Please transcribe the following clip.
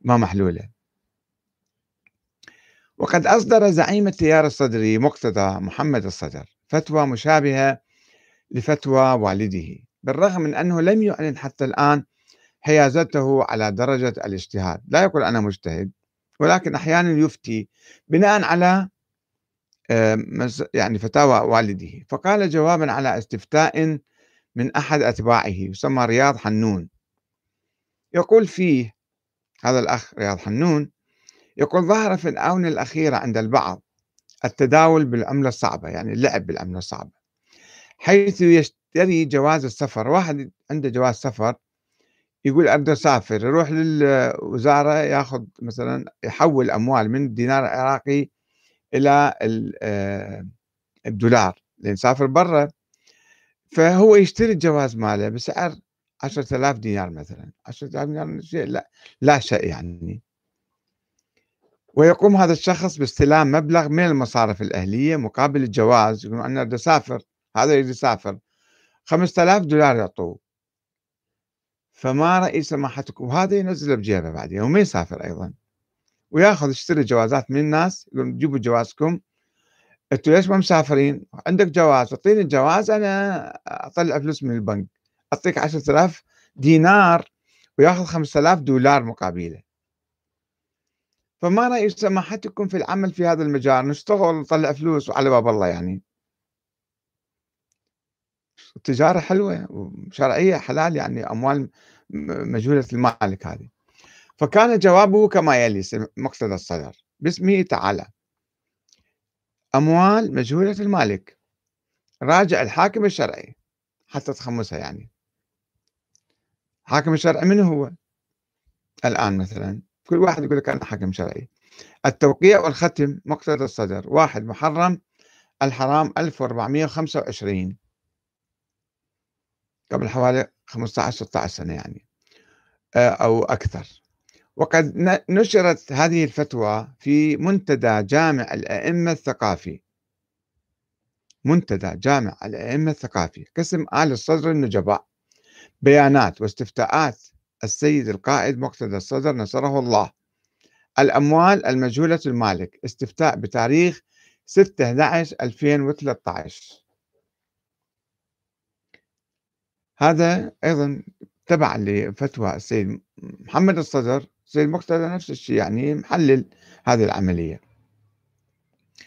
ما محلولة. وقد أصدر زعيم التيار الصدري مقتدى محمد الصدر فتوى مشابهة لفتوى والده بالرغم من أنه لم يعلن حتى الآن حيازته على درجة الاجتهاد. لا يقول أنا مجتهد ولكن أحيانا يفتي بناء على يعني فتاوى والده. فقال جوابا على استفتاء من أحد أتباعه يسمى رياض حنون. يقول فيه هذا الأخ رياض حنون يقول ظهر في الآونة الأخيرة عند البعض التداول بالعملة الصعبة يعني اللعب بالعملة الصعبة حيث يشتري جواز السفر واحد عنده جواز سفر يقول أريد أسافر يروح للوزارة ياخذ مثلا يحول أموال من الدينار العراقي إلى آه، الدولار لأن سافر برا فهو يشتري الجواز ماله بسعر عشرة آلاف دينار مثلا عشرة آلاف دينار شيء لا, لا شيء يعني. ويقوم هذا الشخص باستلام مبلغ من المصارف الأهلية مقابل الجواز يقول أنا أريد أسافر هذا يريد يسافر. خمسة آلاف دولار يعطوه. فما رأي سماحتكم وهذا ينزله بجيبه بعدين وما يسافر أيضا. ويأخذ يشتري جوازات من الناس يقول جيبوا جوازكم. أنتوا ليش ما مسافرين؟ عندك جواز أعطيني الجواز أنا أطلع فلوس من البنك. أعطيك 10000 دينار وياخذ 5000 دولار مقابلة. فما رأي سماحتكم في العمل في هذا المجال نشتغل نطلع فلوس وعلى باب الله يعني؟ التجارة حلوة وشرعية حلال يعني أموال مجهولة المالك هذه. فكان جوابه كما يلي مقتضى الصدر. باسمه تعالى. أموال مجهولة المالك. راجع الحاكم الشرعي. حتى تخمسها يعني. حاكم الشرعي من هو؟ الآن مثلا كل واحد يقول لك أنا حاكم شرعي. التوقيع والختم مقتضى الصدر. واحد محرم الحرام 1425 قبل حوالي 15 16 سنة يعني. آه، أو أكثر. وقد نشرت هذه الفتوى في منتدى جامع الأئمة الثقافي. منتدى جامع الأئمة الثقافي. قسم آل الصدر النجباء. بيانات واستفتاءات السيد القائد مقتدى الصدر نصره الله. الأموال المجهولة المالك استفتاء بتاريخ 6 11 2013 هذا أيضا تبع لفتوى السيد محمد الصدر السيد مقتدى نفس الشيء يعني محلل هذه العملية.